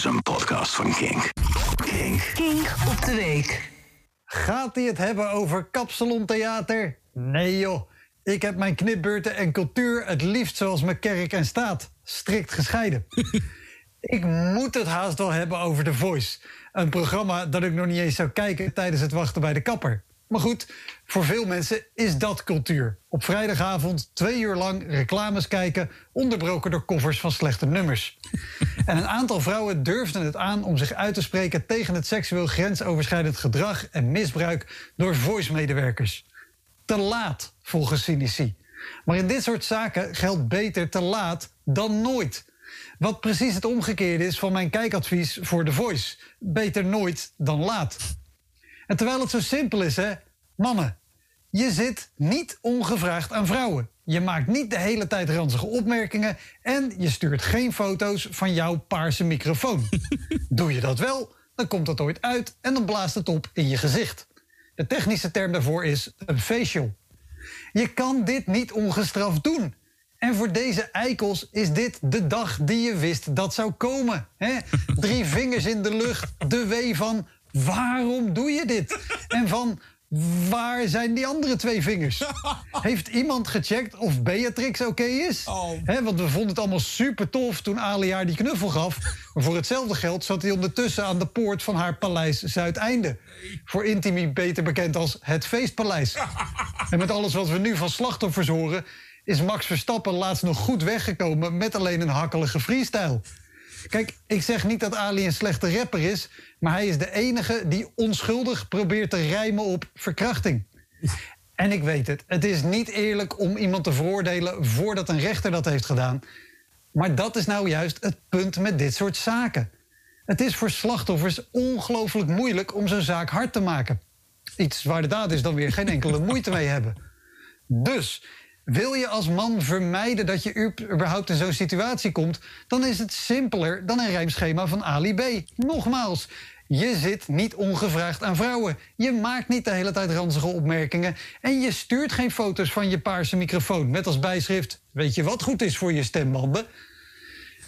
is een podcast van Kink. Kink. Kink op de week. Gaat hij het hebben over kapsalontheater? Nee joh. Ik heb mijn knipbeurten en cultuur het liefst zoals mijn kerk en staat. Strikt gescheiden. ik moet het haast wel hebben over The Voice. Een programma dat ik nog niet eens zou kijken tijdens het wachten bij de kapper. Maar goed, voor veel mensen is dat cultuur. Op vrijdagavond twee uur lang reclames kijken, onderbroken door koffers van slechte nummers. En een aantal vrouwen durfden het aan om zich uit te spreken tegen het seksueel grensoverschrijdend gedrag en misbruik door voice-medewerkers. Te laat, volgens cynici. Maar in dit soort zaken geldt beter te laat dan nooit. Wat precies het omgekeerde is van mijn kijkadvies voor The Voice. Beter nooit dan laat. En terwijl het zo simpel is, hè, mannen, je zit niet ongevraagd aan vrouwen. Je maakt niet de hele tijd ranzige opmerkingen en je stuurt geen foto's van jouw paarse microfoon. Doe je dat wel, dan komt dat ooit uit en dan blaast het op in je gezicht. De technische term daarvoor is een facial. Je kan dit niet ongestraft doen. En voor deze eikels is dit de dag die je wist dat zou komen. Hè? Drie vingers in de lucht, de wee van waarom doe je dit? En van waar zijn die andere twee vingers? Heeft iemand gecheckt of Beatrix oké is? Oh. Want we vonden het allemaal super tof toen Ali haar die knuffel gaf. Maar voor hetzelfde geld zat hij ondertussen aan de poort van haar paleis Zuideinde. Voor Intimi beter bekend als het Feestpaleis. En met alles wat we nu van slachtoffers horen... is Max Verstappen laatst nog goed weggekomen... met alleen een hakkelige freestyle. Kijk, ik zeg niet dat Ali een slechte rapper is... maar hij is de enige die onschuldig probeert te rijmen op verkrachting. En ik weet het, het is niet eerlijk om iemand te veroordelen... voordat een rechter dat heeft gedaan. Maar dat is nou juist het punt met dit soort zaken. Het is voor slachtoffers ongelooflijk moeilijk om zo'n zaak hard te maken. Iets waar de daders dan weer geen enkele moeite mee hebben. Dus wil je als man vermijden dat je überhaupt in zo'n situatie komt, dan is het simpeler dan een rijmschema van Ali B. Nogmaals, je zit niet ongevraagd aan vrouwen. Je maakt niet de hele tijd ranzige opmerkingen. En je stuurt geen foto's van je paarse microfoon met als bijschrift: Weet je wat goed is voor je stembanden?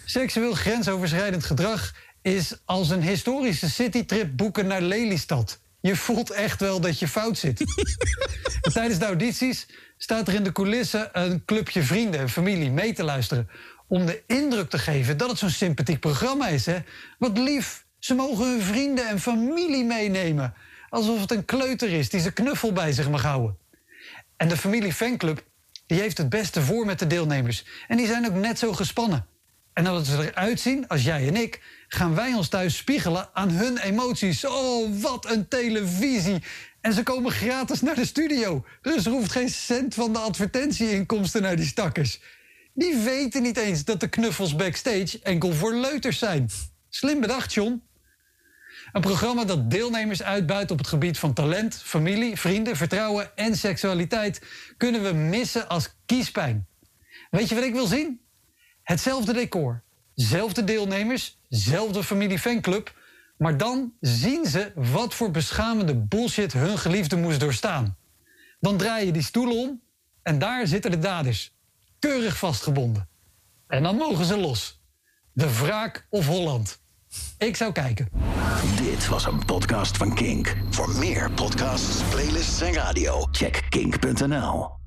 Seksueel grensoverschrijdend gedrag is als een historische citytrip boeken naar Lelystad. Je voelt echt wel dat je fout zit. En Tijdens de audities staat er in de coulissen een clubje vrienden en familie mee te luisteren. Om de indruk te geven dat het zo'n sympathiek programma is. Hè? Wat lief, ze mogen hun vrienden en familie meenemen. Alsof het een kleuter is die zijn knuffel bij zich mag houden. En de familie fanclub die heeft het beste voor met de deelnemers. En die zijn ook net zo gespannen. En omdat ze eruit zien als jij en ik, gaan wij ons thuis spiegelen aan hun emoties. Oh, wat een televisie! En ze komen gratis naar de studio. Dus er hoeft geen cent van de advertentieinkomsten naar die stakkers. Die weten niet eens dat de knuffels backstage enkel voor leuters zijn. Slim bedacht, John. Een programma dat deelnemers uitbuit op het gebied van talent, familie, vrienden, vertrouwen en seksualiteit kunnen we missen als kiespijn. Weet je wat ik wil zien? Hetzelfde decor, zelfde deelnemers, zelfde familie fanclub, maar dan zien ze wat voor beschamende bullshit hun geliefde moest doorstaan. Dan draai je die stoelen om en daar zitten de daders, keurig vastgebonden. En dan mogen ze los. De wraak of Holland. Ik zou kijken. Dit was een podcast van Kink. Voor meer podcasts, playlists en radio, check kink.nl.